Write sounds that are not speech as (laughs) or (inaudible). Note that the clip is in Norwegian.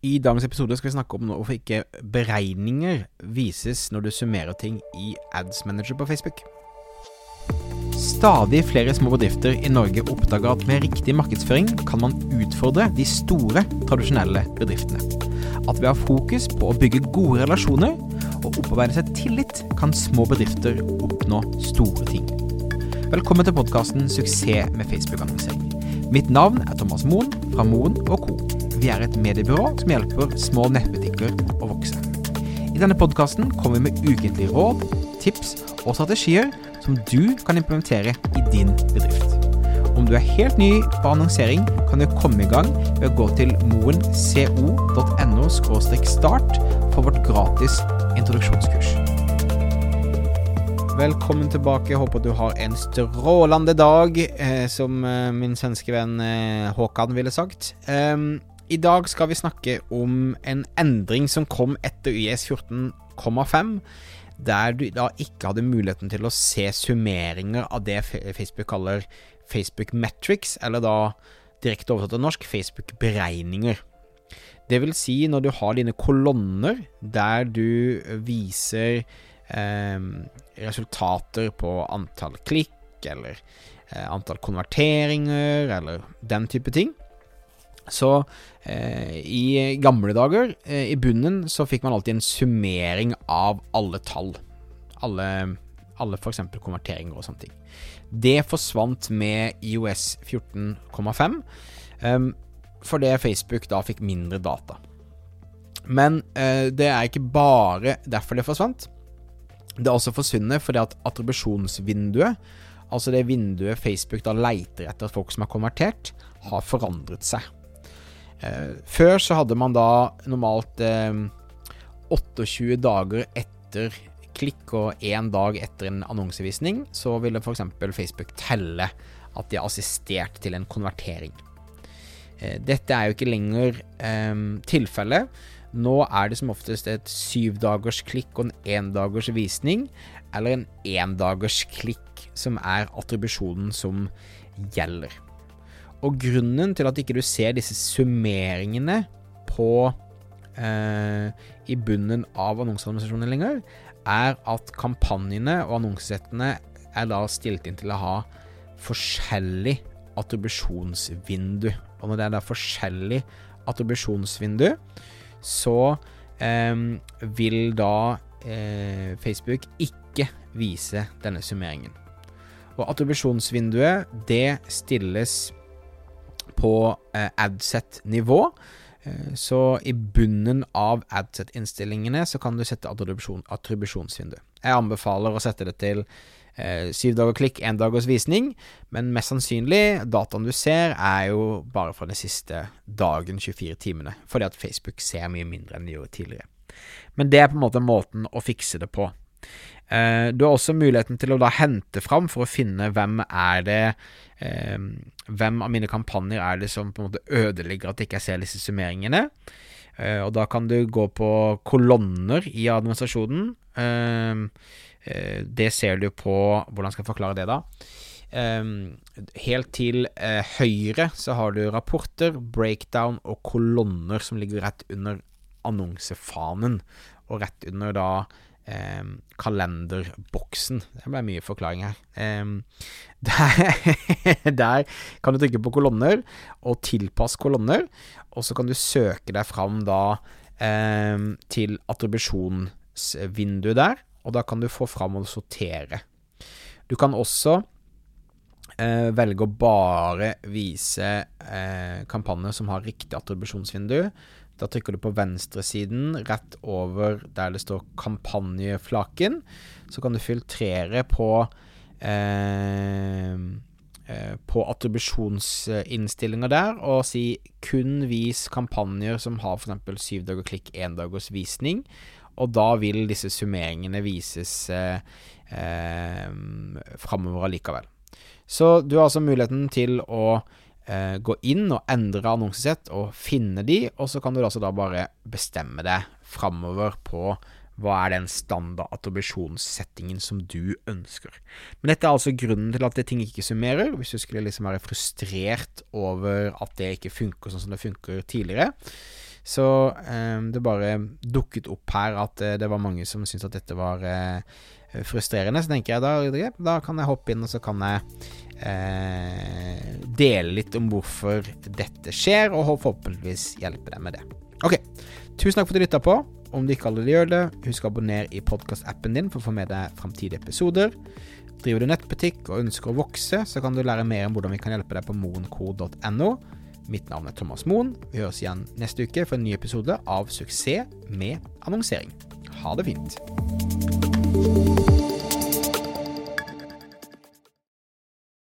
I dagens episode skal vi snakke om hvorfor ikke beregninger vises når du summerer ting i Ads Manager på Facebook. Stadig flere små bedrifter i Norge oppdager at med riktig markedsføring kan man utfordre de store, tradisjonelle bedriftene. At ved å ha fokus på å bygge gode relasjoner og opparbeide seg tillit, kan små bedrifter oppnå store ting. Velkommen til podkasten 'Suksess med Facebook-annonsering'. Mitt navn er Thomas Moen fra Moen Co. Vi er et mediebyrå som hjelper små nettbutikker å vokse. I denne podkasten kommer vi med ukentlige råd, tips og strategier som du kan implementere i din bedrift. Om du er helt ny på annonsering, kan du komme i gang ved å gå til moenco.no start for vårt gratis introduksjonskurs. Velkommen tilbake. Jeg håper du har en strålende dag, eh, som eh, min svenske venn eh, Håkan ville sagt. Um, I dag skal vi snakke om en endring som kom etter YS 14,5 der du da ikke hadde muligheten til å se summeringer av det Facebook kaller Facebook Metrics, eller da direkte oversatt til norsk Facebook-beregninger. Det vil si når du har dine kolonner der du viser eh, resultater på antall klikk, eller eh, antall konverteringer, eller den type ting. Så eh, i gamle dager, eh, i bunnen, så fikk man alltid en summering av alle tall. Alle, alle f.eks. konverteringer og sånne ting. Det forsvant med IOS 14,5, eh, fordi Facebook da fikk mindre data. Men eh, det er ikke bare derfor det forsvant. Det er også forsvunnet fordi at attribusjonsvinduet, altså det vinduet Facebook da leiter etter folk som har konvertert, har forandret seg. Eh, før så hadde man da normalt eh, 28 dager etter klikk og én dag etter en annonsevisning, så ville f.eks. Facebook telle at de har assistert til en konvertering. Eh, dette er jo ikke lenger eh, tilfellet. Nå er det som oftest et syvdagers klikk og en endagers visning, eller en endagers klikk som er attribusjonen som gjelder. Og grunnen til at ikke du ser disse summeringene på eh, i bunnen av annonseadministrasjonen lenger, er at kampanjene og annonsesettene er da stilt inn til å ha forskjellig attribusjonsvindu. Og når det er da forskjellig attribusjonsvindu, så eh, vil da eh, Facebook ikke vise denne summeringen. Og attribusjonsvinduet, det stilles på eh, adset-nivå. Eh, så i bunnen av adset-innstillingene så kan du sette attribusjon, attribusjonsvindu. Jeg anbefaler å sette det til eh, syv dager klikk, én dagers visning, men mest sannsynlig, dataen du ser, er jo bare fra den siste dagen, 24 timene, fordi at Facebook ser mye mindre enn de gjorde tidligere. Men det er på en måte måten å fikse det på. Eh, du har også muligheten til å da hente fram for å finne hvem er det eh, Hvem av mine kampanjer er det som på en måte ødelegger at jeg ikke ser disse summeringene. Eh, og da kan du gå på kolonner i administrasjonen. Det ser du på Hvordan skal jeg forklare det, da? helt til høyre så har du rapporter, breakdown og kolonner som ligger rett under annonsefanen, og rett under da eh, kalenderboksen. Det ble mye forklaring her. Eh, (laughs) der, der, kan du trykke på kolonner og tilpasse kolonner, og så kan du søke deg fram da eh, til attribusjonsvinduet der, og da kan du få fram og sortere. Du kan også eh, velge å bare vise eh, kampanjer som har riktig attribusjonsvindu. Da trykker du på venstresiden, rett over der det står 'kampanjeflaken'. Så kan du filtrere på eh, eh, på attribusjonsinnstillinger der, og si 'kun vis kampanjer som har f.eks. syv dager klikk, én dagers visning'. Og da vil disse summeringene vises eh, eh, framover allikevel. Så du har altså muligheten til å eh, gå inn og endre annonsesett og finne de, og så kan du altså da bare bestemme deg framover på hva er den standard attribusjonssettingen som du ønsker. Men dette er altså grunnen til at det ting ikke summerer. Hvis du skulle liksom være frustrert over at det ikke funker sånn som det funker tidligere, Så eh, det bare dukket opp her at eh, det var mange som syntes at dette var eh, frustrerende. Så tenker jeg da, da kan jeg hoppe inn, og så kan jeg eh, dele litt om hvorfor dette skjer, og forhåpentligvis hjelpe deg med det. Ok, tusen takk for at du lytta på. Om du ikke allerede gjør det, husk å abonnere i podkastappen din for å få med deg framtidige episoder. Driver du nettbutikk og ønsker å vokse, så kan du lære mer om hvordan vi kan hjelpe deg på moenco.no. Mitt navn er Thomas Moen. Vi høres igjen neste uke for en ny episode av Suksess med annonsering. Ha det fint. Thank you.